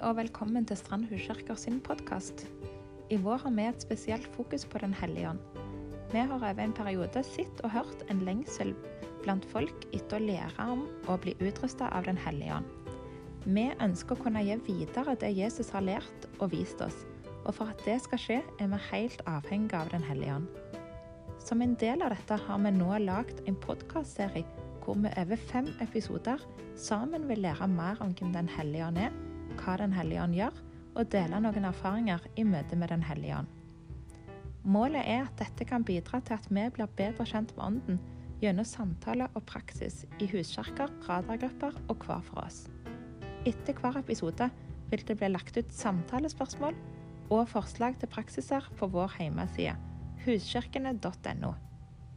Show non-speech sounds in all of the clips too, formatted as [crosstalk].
og velkommen til Strand Huskirker sin podkast. I vår har vi et spesielt fokus på Den hellige ånd. Vi har over en periode sett og hørt en lengsel blant folk etter å lære om å bli utrusta av Den hellige ånd. Vi ønsker å kunne gi videre det Jesus har lært og vist oss, og for at det skal skje, er vi helt avhengige av Den hellige ånd. Som en del av dette har vi nå lagd en podkastserie hvor vi over fem episoder sammen vil lære mer om hvem Den hellige ånd er, hva Den hellige ånd gjør, og dele noen erfaringer i møte med Den hellige ånd. Målet er at dette kan bidra til at vi blir bedre kjent med Ånden gjennom samtale og praksis i huskirker, radargrupper og hver for oss. Etter hver episode vil det bli lagt ut samtalespørsmål og forslag til praksiser på vår hjemmeside huskirkene.no.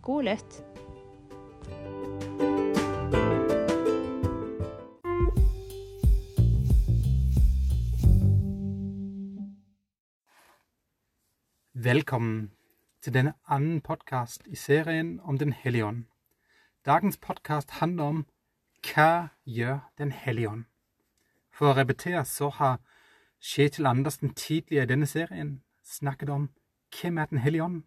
God lytt! Velkommen til denne anden podkast i serien om Den hellige ånd. Dagens podkast handler om hva gjør Den hellige ånd? For å repetere så har Kjetil Andersen tidligere i denne serien snakket om hvem er Den hellige ånd?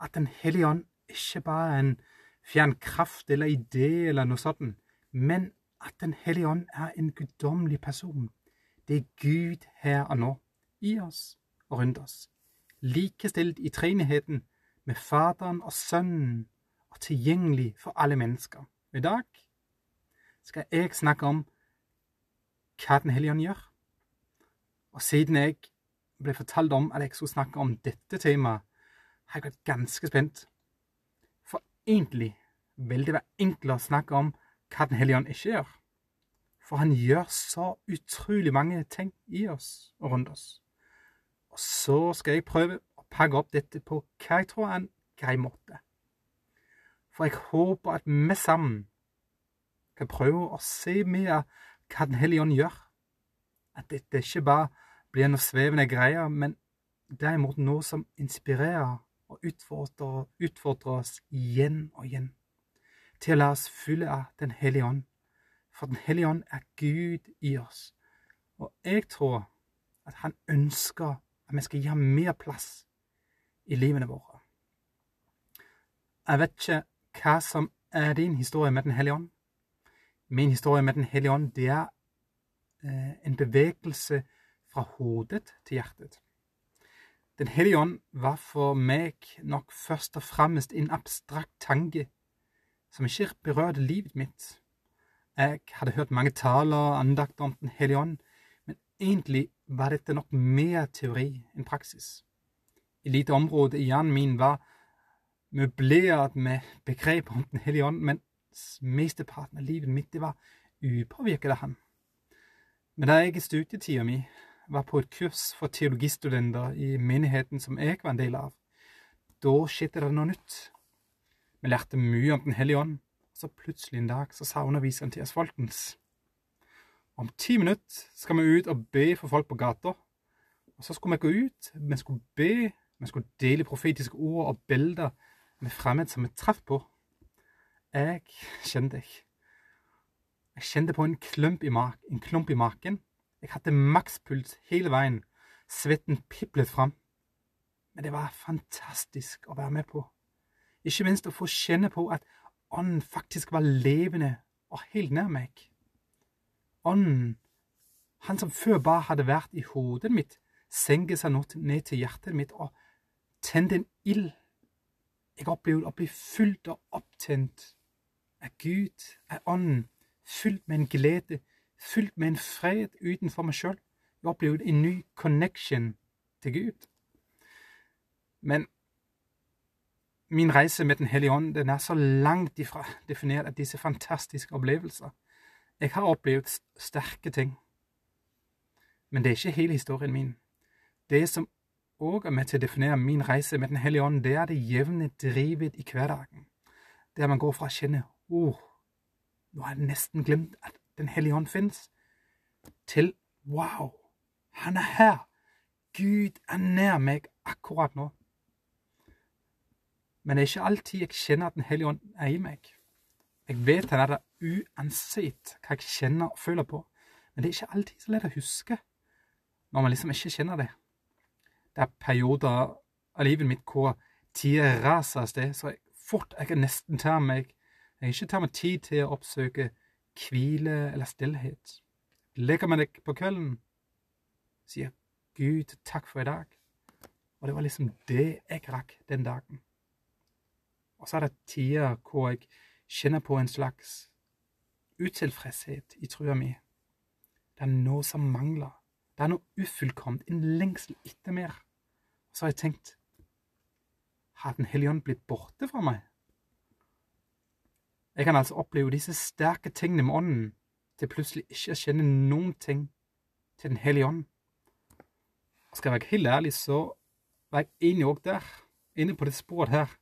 At Den hellige ånd ikke bare er en fjern kraft eller idé eller noe sånt, men at Den hellige ånd er en guddommelig person. Det er Gud her og nå, i oss og rundt oss likestilt i treenigheten med Faderen og Sønnen og tilgjengelig for alle mennesker. I dag skal jeg snakke om hva Den hellige ånd gjør. Og siden jeg ble fortalt om at jeg skulle snakke om dette temaet, har jeg vært ganske spent. For egentlig vil det være enklere å snakke om hva Den hellige ånd ikke gjør. For han gjør så utrolig mange ting i oss og rundt oss. Og så skal jeg prøve å pakke opp dette på hva jeg tror er en grei måte. For jeg håper at vi sammen kan prøve å se mer hva Den hellige ånd gjør. At dette ikke bare blir noe svevende greier, men derimot noe som inspirerer og utfordrer, utfordrer oss igjen og igjen til å la oss fylle av Den hellige ånd. For Den hellige ånd er Gud i oss. Og jeg tror at han ønsker at vi skal gi mer plass i livene våre. Jeg vet ikke hva som er din historie med Den hellige ånd. Min historie med Den hellige ånd det er eh, en bevegelse fra hodet til hjertet. Den hellige ånd var for meg nok først og fremst en abstrakt tanke som ikke berørte livet mitt. Jeg hadde hørt mange taler og andakter om Den hellige ånd, men egentlig var dette nok mer teori enn praksis. Et lite område i hjernen min var møblert med begreper om Den hellige ånd, mens mesteparten av livet mitt var upåvirket av ham. Men da jeg i studietida mi var på et kurs for teologistudenter i menigheten som jeg var en del av, da skjedde det noe nytt. Vi lærte mye om Den hellige ånd, så plutselig en dag så sa underviseren til oss folkens om ti minutter skal vi ut og be for folk på gata. Og så skulle vi gå ut, vi skulle be, vi skulle dele profetiske ord og bilder med fremmed som vi traff på. Jeg kjente ikke. Jeg kjente på en klump en klump i marken. Jeg hadde makspuls hele veien. Svetten piplet fram. Men det var fantastisk å være med på. Ikke minst å få kjenne på at ånden faktisk var levende og helt nær meg. Ånden, han som før bare hadde vært i hodet mitt, senker seg nå ned til hjertet mitt og tenner en ild. Jeg opplevde å bli fylt og opptent av Gud, av Ånden, fylt med en glede, fylt med en fred utenfor meg sjøl. Jeg opplevde en ny connection til Gud. Men min reise med Den hellige ånd den er så langt ifra definert av disse fantastiske opplevelser. Jeg har opplevd sterke ting, men det er ikke hele historien min. Det som òg er med til å definere min reise med Den hellige ånd, det er det jevne drivet i hverdagen, der man går fra å kjenne oh, nå har jeg nesten glemt at Den hellige ånd fins, til Wow, han er her! Gud er nær meg akkurat nå. Men det er ikke alltid jeg kjenner at Den hellige ånd er i meg. Jeg vet han er der uansett hva jeg kjenner og føler på, men det er ikke alltid så lett å huske når man liksom ikke kjenner det. Det er perioder av livet mitt hvor tida raser av sted, så fort jeg kan nesten ta meg Jeg ikke tar meg tid til å oppsøke hvile eller stillhet. Legger meg deg på kvelden, sier Gud takk for i dag. Og det var liksom det jeg rakk den dagen. Og så er det tider hvor jeg kjenner på en slags utilfredshet i trua mi. Det er noe som mangler. Det er noe ufullkomment, en lengsel etter mer. Så har jeg tenkt Har Den hellige ånd blitt borte fra meg? Jeg kan altså oppleve disse sterke tingene med ånden til plutselig ikke å kjenne noen ting til Den hellige ånd. Og skal jeg være helt ærlig, så var jeg inne òg der, inne på det sporet her,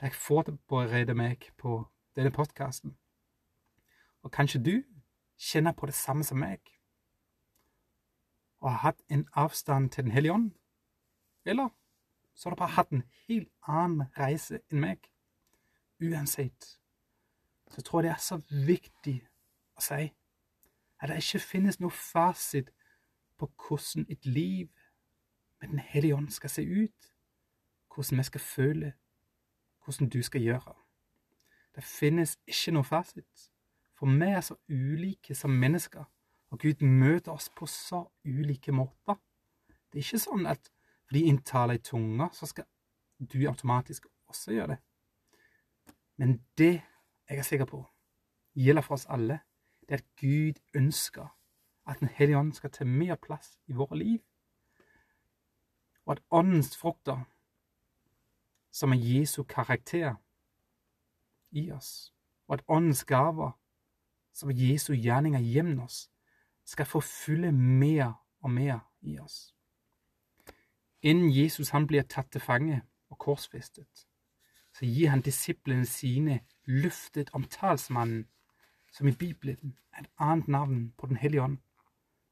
da jeg forbereder meg på denne podkasten. Og kanskje du kjenner på det samme som meg, og har hatt en avstand til Den hellige ånd. Eller så har du bare hatt en helt annen reise enn meg. Uansett så tror jeg det er så viktig å si at det ikke finnes noe fasit på hvordan et liv med Den hellige ånd skal se ut, hvordan vi skal føle, hvordan du skal gjøre. Det finnes ikke noe fasit, for vi er så ulike som mennesker, og Gud møter oss på så ulike måter. Det er ikke sånn at fordi en taler i tunga, så skal du automatisk også gjøre det. Men det jeg er sikker på gjelder for oss alle, det er at Gud ønsker at Den hellige ånd skal ta mer plass i våre liv, og at åndens frukter, som er Jesu karakter i oss, og at åndens gaver, som Jesu gjerninger gjennom oss, skal få fylle mer og mer i oss. Innen Jesus han blir tatt til fange og korsfestet, så gir han disiplene sine løftet om talsmannen, som i Bibelen er et annet navn på Den hellige ånd.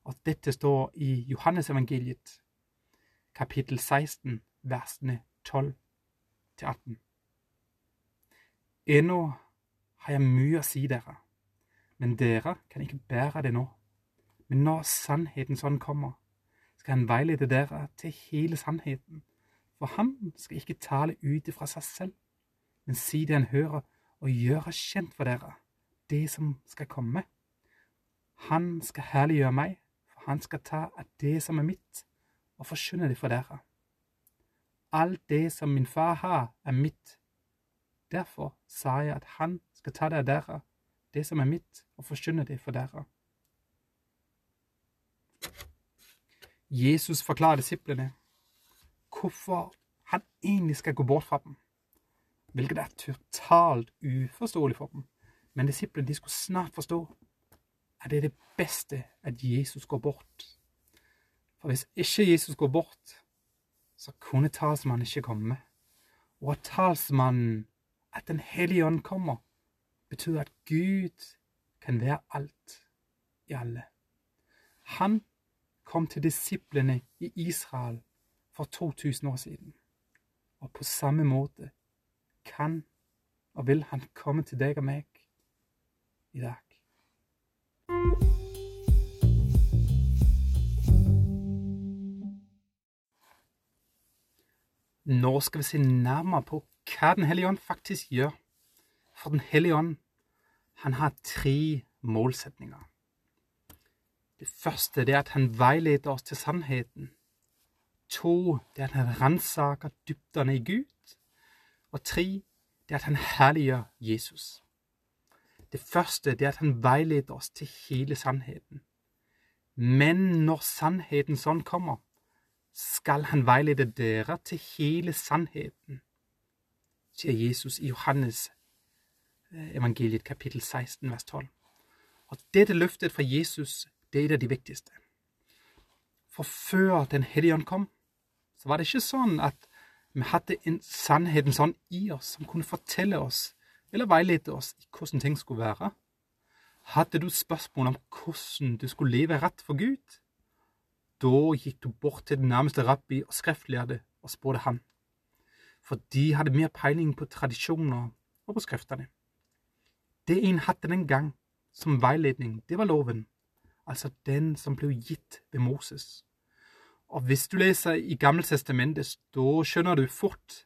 Og dette står i Johannesevangeliet, kapittel 16, versene 12 til 18. Ennå har jeg mye å si dere, men dere kan ikke bære det nå. Men når sannheten sånn kommer, skal han veilede dere til hele sannheten. For han skal ikke tale ut ifra seg selv, men si det han hører, og gjøre kjent for dere det som skal komme. Han skal herliggjøre meg, for han skal ta av det som er mitt, og forkynne det for dere. Alt det som min far har, er mitt. Derfor sa jeg at han skal ta det av dere, det som er mitt, og forkynne det for dere. Jesus forklarer disiplene hvorfor han egentlig skal gå bort fra dem hvilket er totalt uforståelig for dem. Men disiplene de skulle snart forstå at det er det beste at Jesus går bort. For hvis ikke Jesus går bort, så kunne talsmannen ikke komme. Og at talsmannen, at Den hellige ånd kommer, betyr at Gud kan være alt i alle. Han kom til disiplene i Israel for 2000 år siden. Og på samme måte kan og vil han komme til deg og meg i dag. Nå skal vi se nærmere på hva Den hellige ånd faktisk gjør. For Den hellige ånd han har tre målsetninger. Det første det er at han veileder oss til sannheten. To det er at han ransaker dybdene i Gud. Og tre, det er at han herliggjør Jesus. Det første det er at han veileder oss til hele sannheten. Men når sannheten sånn kommer, skal han veilede dere til hele sannheten, sier Jesus i Johannes evangeliet kapittel 16 vers 12. Og dette løftet fra Jesus, det er et av de viktigste. For før Den hellige ånd kom, så var det ikke sånn at vi hadde en sannheten sånn i oss som kunne fortelle oss eller veilede oss i hvordan ting skulle være. Hadde du spørsmål om hvordan du skulle leve rett for Gud, da gikk du bort til den nærmeste rabbi og skriftlærde og spurte han, for de hadde mer peiling på tradisjoner og på skriftene. Det en hadde den gang som veiledning, det var loven, altså den som ble gitt ved Moses. Og hvis du leser i Gammeltestamentet, da skjønner du fort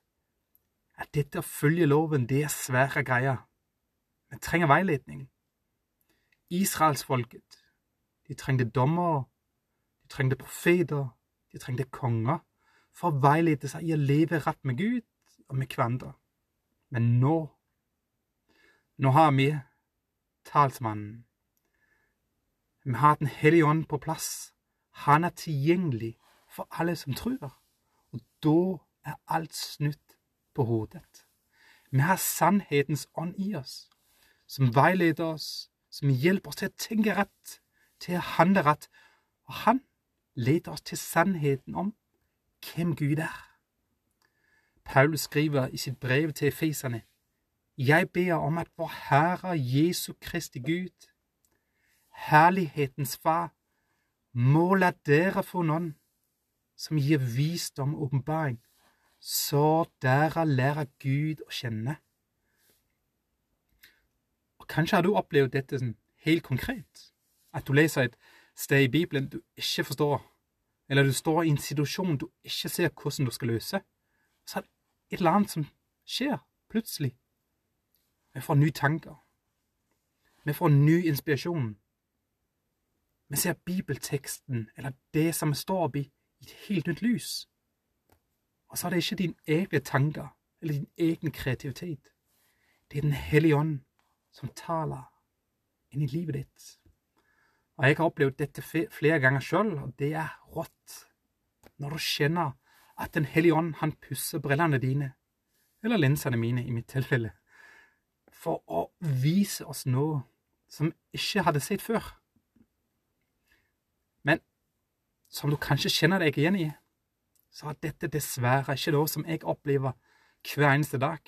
at dette å følge loven, det er svære greier. Vi trenger veiledning. Israelsfolket, de trengte dommere, de trengte profeter, de trengte konger for å veilede seg i å leve rett med Gud og med hverandre. Men nå Nå har vi talsmannen. Vi har Den hellige ånd på plass. Han er tilgjengelig for alle som tror. Og da er alt snudd på hodet. Vi har sannhetens ånd i oss, som veileder oss, som hjelper oss til å tenke rett, til å handle rett. Og han leder oss til sannheten om hvem Gud er. Paulus skriver i sitt brev til efeserne Jeg ber om at vår Herre Jesu Kristi Gud, herlighetens Far, må la dere få noen som gir visdom og åpenbaring, så dere lærer Gud å kjenne. Og Kanskje har du opplevd dette sånn helt konkret, at du leser et sted i Bibelen du ikke forstår, eller du står i en situasjon du ikke ser hvordan du skal løse. Så er det et eller annet som skjer plutselig. Vi får nye tanker. Vi får ny inspirasjon. Vi ser bibelteksten, eller det som står oppi, i et helt nytt lys. Og så er det ikke dine egne tanker eller din egen kreativitet. Det er Den hellige ånd som taler inn i livet ditt. Og Jeg har opplevd dette flere ganger sjøl, og det er rått. Når du kjenner at Den hellige ånd han pusser brillene dine, eller linsene mine i mitt tilfelle, for å vise oss noe som vi ikke hadde sett før. Men som du kanskje kjenner deg igjen i, så er dette dessverre ikke noe som jeg opplever hver eneste dag.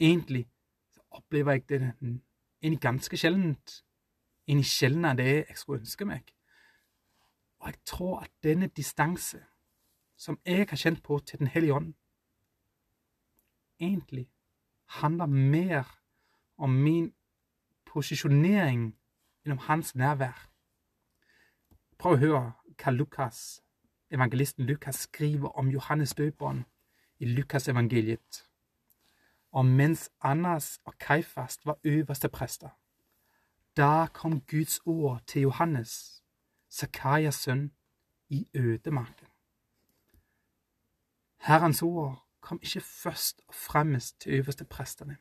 Egentlig så opplever jeg det en ganske sjeldent. En sjelden av det jeg skulle ønske meg. Og jeg tror at denne distanse som jeg har kjent på til Den hellige ånd, egentlig handler mer om min posisjonering gjennom hans nærvær. Prøv å høre hva Lukas, evangelisten Lukas skriver om Johannes døperen i Lukasevangeliet. Og mens Annas og Kaifas var øverste prester, da kom Guds ord til Johannes, Zakarias sønn, i ødemarken. Herrens ord kom ikke først og fremst til øverste prestene,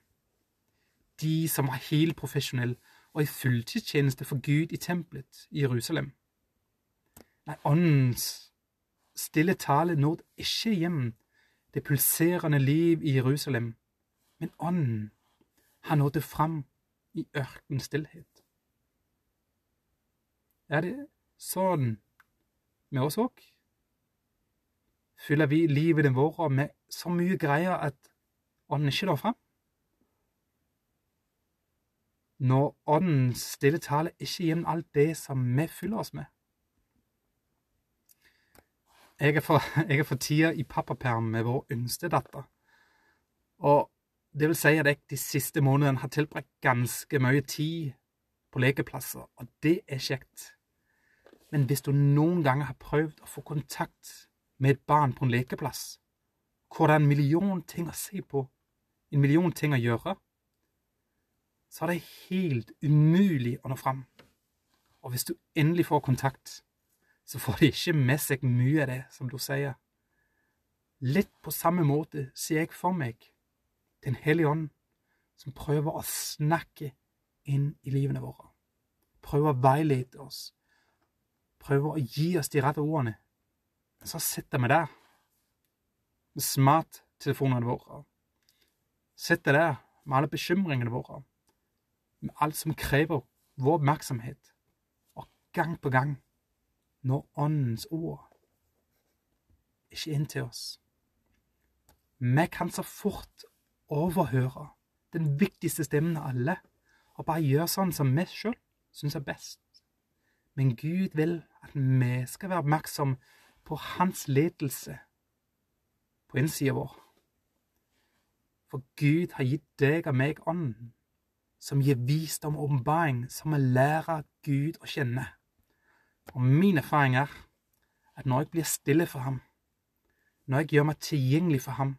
de som var helt profesjonelle og i fulltidstjeneste for Gud i tempelet i Jerusalem. Nei, Åndens stille tale nådde ikke hjem det pulserende liv i Jerusalem, men Ånden, han nådde fram i ørkenens stillhet. Er det sånn med oss òg? Fyller vi livet vårt med så mye greier at Ånden ikke når fram? Når Åndens stille tale ikke gjennom alt det som vi fyller oss med? Jeg er for, [laughs] for tida i pappaperm med vår yngste datter. Og det vil si at jeg de siste månedene har tilbrakt ganske mye tid på lekeplasser, og det er kjekt. Men hvis du noen ganger har prøvd å få kontakt med et barn på en lekeplass, hvor det er en million ting å se på, en million ting å gjøre, så er det helt umulig å nå fram. Og hvis du endelig får kontakt, så får de ikke med seg mye av det som du sier. Litt på samme måte ser jeg for meg Den hellige ånd, som prøver å snakke inn i livene våre. Prøver å veilede oss. Prøver å gi oss de rette ordene. Så sitter vi der smarttelefonene våre. Sitter der med alle bekymringene våre. Med alt som krever vår oppmerksomhet. Og gang på gang når Åndens ord ikke inn til oss. Vi kan så fort overhøre den viktigste stemmen av alle, og bare gjøre sånn som vi sjøl syns er best. Men Gud vil at vi skal være oppmerksom på Hans ledelse på innsida vår. For Gud har gitt deg og meg Ånden, som gir visdom og åpenbaring, som vi lærer Gud å kjenne. Og min erfaring er at når jeg blir stille for ham, når jeg gjør meg tilgjengelig for ham,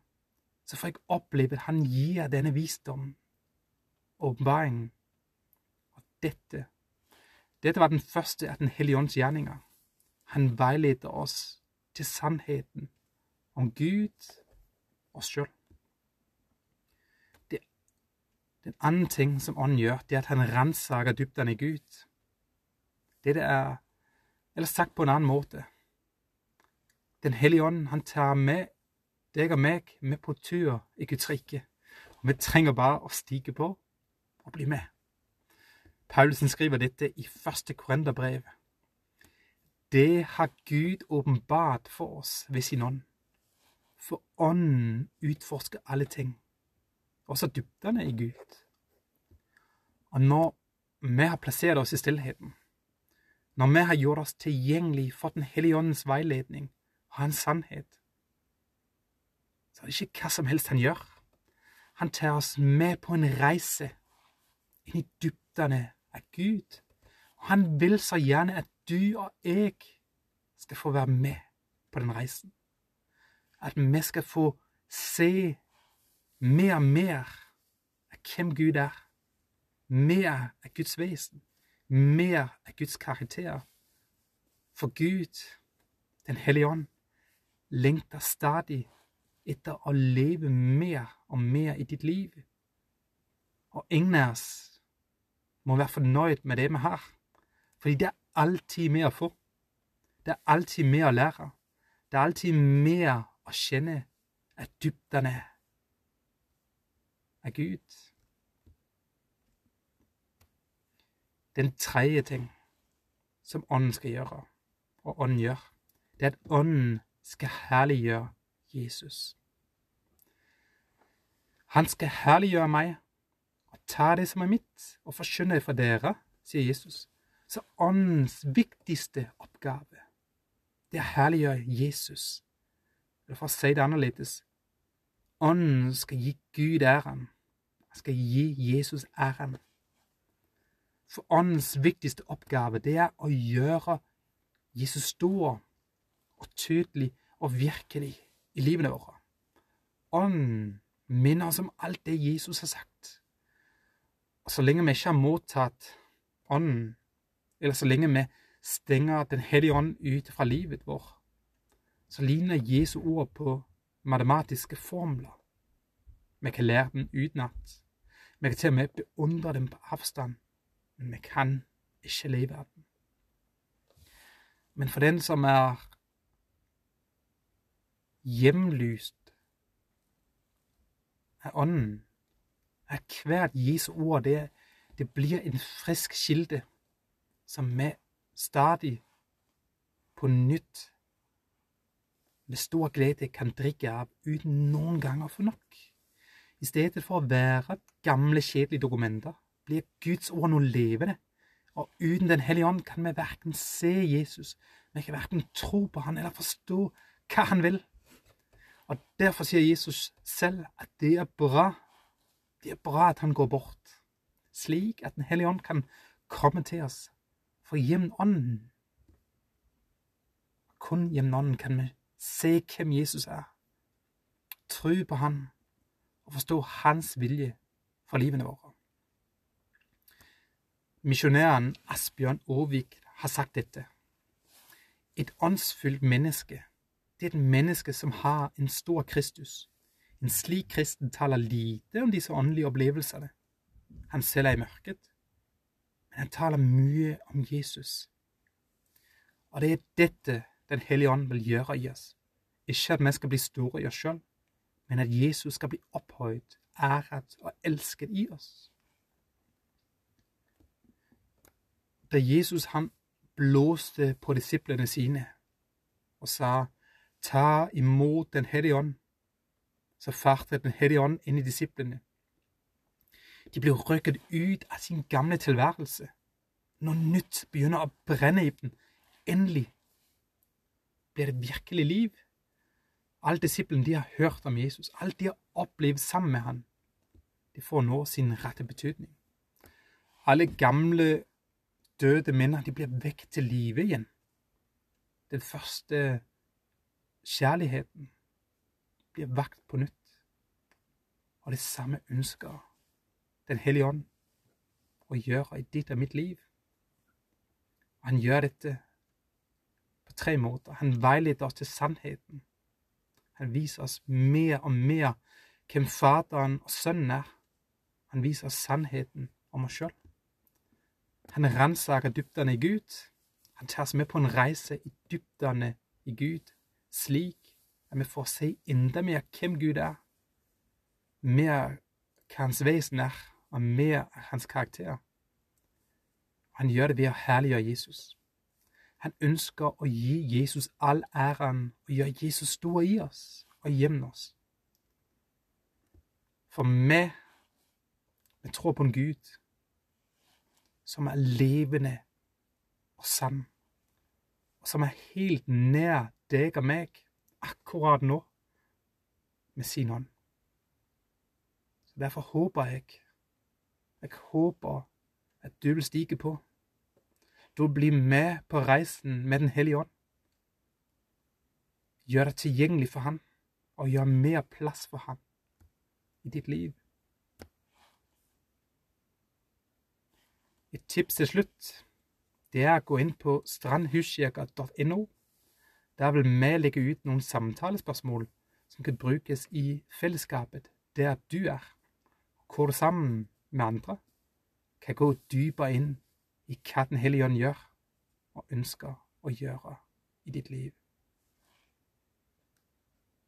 så får jeg oppleve at han gir denne visdommen, åpenbaringen. Og dette, dette var den første av Den hellige ånds gjerninger. Han veileder oss til sannheten om Gud oss sjøl. Den andre ting som Ånden gjør, det er at han ransaker dybdene i Gud. Det det er Eller sagt på en annen måte Den hellige ånd, han tar med deg og meg med på tur i Guds rike. Og vi trenger bare å stige på og bli med. Paulsen skriver dette i første Korenderbrev. Det har Gud åpenbart for oss ved sin ånd. For ånden utforsker alle ting, også dybdene i Gud. Og når vi har plassert oss i stillheten, når vi har gjort oss tilgjengelig for Den hellige åndens veiledning og hans sannhet, så er det ikke hva som helst han gjør. Han tar oss med på en reise inn i dybdene av Gud. Og han vil så gjerne at du og jeg skal få være med på den reisen. At vi skal få se mer og mer av hvem Gud er. Mer av Guds vesen. Mer av Guds karakter. For Gud, Den hellige ånd, lengter stadig etter å leve mer og mer i ditt liv. Og ingen av oss må være fornøyd med det vi har, fordi det er alltid mer å få. Det er alltid mer å lære. Det er alltid mer å kjenne at dybdene er Gud. Den tredje ting som Ånden skal gjøre, og Ånden gjør, det er at Ånden skal herliggjøre Jesus. Han skal herliggjøre meg og ta det som er mitt, og forkynne det for dere, sier Jesus. Så Åndens viktigste oppgave, det er å herliggjøre Jesus. Eller for å si det annerledes Ånden skal gi Gud æren. Han skal gi Jesus æren. For Åndens viktigste oppgave, det er å gjøre Jesus stor og tydelig og virkelig i livene våre. Ånden minner oss om alt det Jesus har sagt. Og så lenge vi ikke har mottatt Ånden, eller så lenge vi stenger Den hellige ånd ut fra livet vårt, så ligner Jesu ord på matematiske formler. Vi kan lære den utenat. Vi kan til og med beundre dem på avstand, men vi kan ikke leve av den. Men for den som er hjemlyst av Ånden, er hvert Jesu ord det, det blir en frisk kilde som vi stadig på nytt med stor glede kan drikke av uten noen gang å få nok. I stedet for å være gamle, kjedelige dokumenter blir Guds ord noe levende. Og uten Den hellige ånd kan vi verken se Jesus, vi kan verken tro på han eller forstå hva han vil. Og Derfor sier Jesus selv at det er bra. Det er bra at han går bort, slik at Den hellige ånd kan komme til oss. For gjennom Ånden, kun gjennom Ånden kan vi se hvem Jesus er, tro på Han og forstå Hans vilje for livene våre. Misjonæren Asbjørn Aavik har sagt dette. Et åndsfylt menneske det er et menneske som har en stor Kristus. En slik kristen taler lite om disse åndelige opplevelsene. Han selv er i mørket, men han taler mye om Jesus. Og det er dette Den hellige ånd vil gjøre i oss. Ikke at vi skal bli store i oss sjøl, men at Jesus skal bli opphøyd, æret og elsket i oss. Da Jesus han blåste på disiplene sine og sa ta imot Den hellige ånd, så fartet Den hellige ånd inn i disiplene. De blir røket ut av sin gamle tilværelse. Noe nytt begynner å brenne i dem. Endelig blir det virkelig liv. Alle disiplene de har hørt om Jesus, alt de har opplevd sammen med han, de får nå sin rette betydning. Alle gamle, døde minner de blir vekk til live igjen. den første kjærligheten blir vakt på nytt. Og det samme ønsker Den hellige ånd å gjøre i ditt og mitt liv. Han gjør dette tre måter. Han veileder oss til sannheten. Han viser oss mer og mer hvem Faderen og Sønnen er. Han viser oss sannheten om oss sjøl. Han ransaker dybdene i Gud. Han tar oss med på en reise i dybdene i Gud, slik at vi får se enda mer hvem Gud er, mer hva hans vesen er, og mer hans karakter. Han gjør det ved å herliggjøre Jesus. Han ønsker å gi Jesus all æren og gjøre Jesus stor i oss og gjennom oss. For vi, vi tror på en Gud som er levende og sann, og som er helt nær deg og meg akkurat nå med sin hånd. Så Derfor håper jeg, jeg håper at du vil stige på. Vil bli med på reisen med Den hellige ånd. Gjør deg tilgjengelig for Han, og gjør mer plass for Han i ditt liv. Et tips til slutt det er å gå inn på strandhuskirka.no. Der vil vi legge ut noen samtalespørsmål som kan brukes i fellesskapet der du er, hvor du sammen med andre kan gå dypere inn i hva Den hellige ånd gjør og ønsker å gjøre i ditt liv.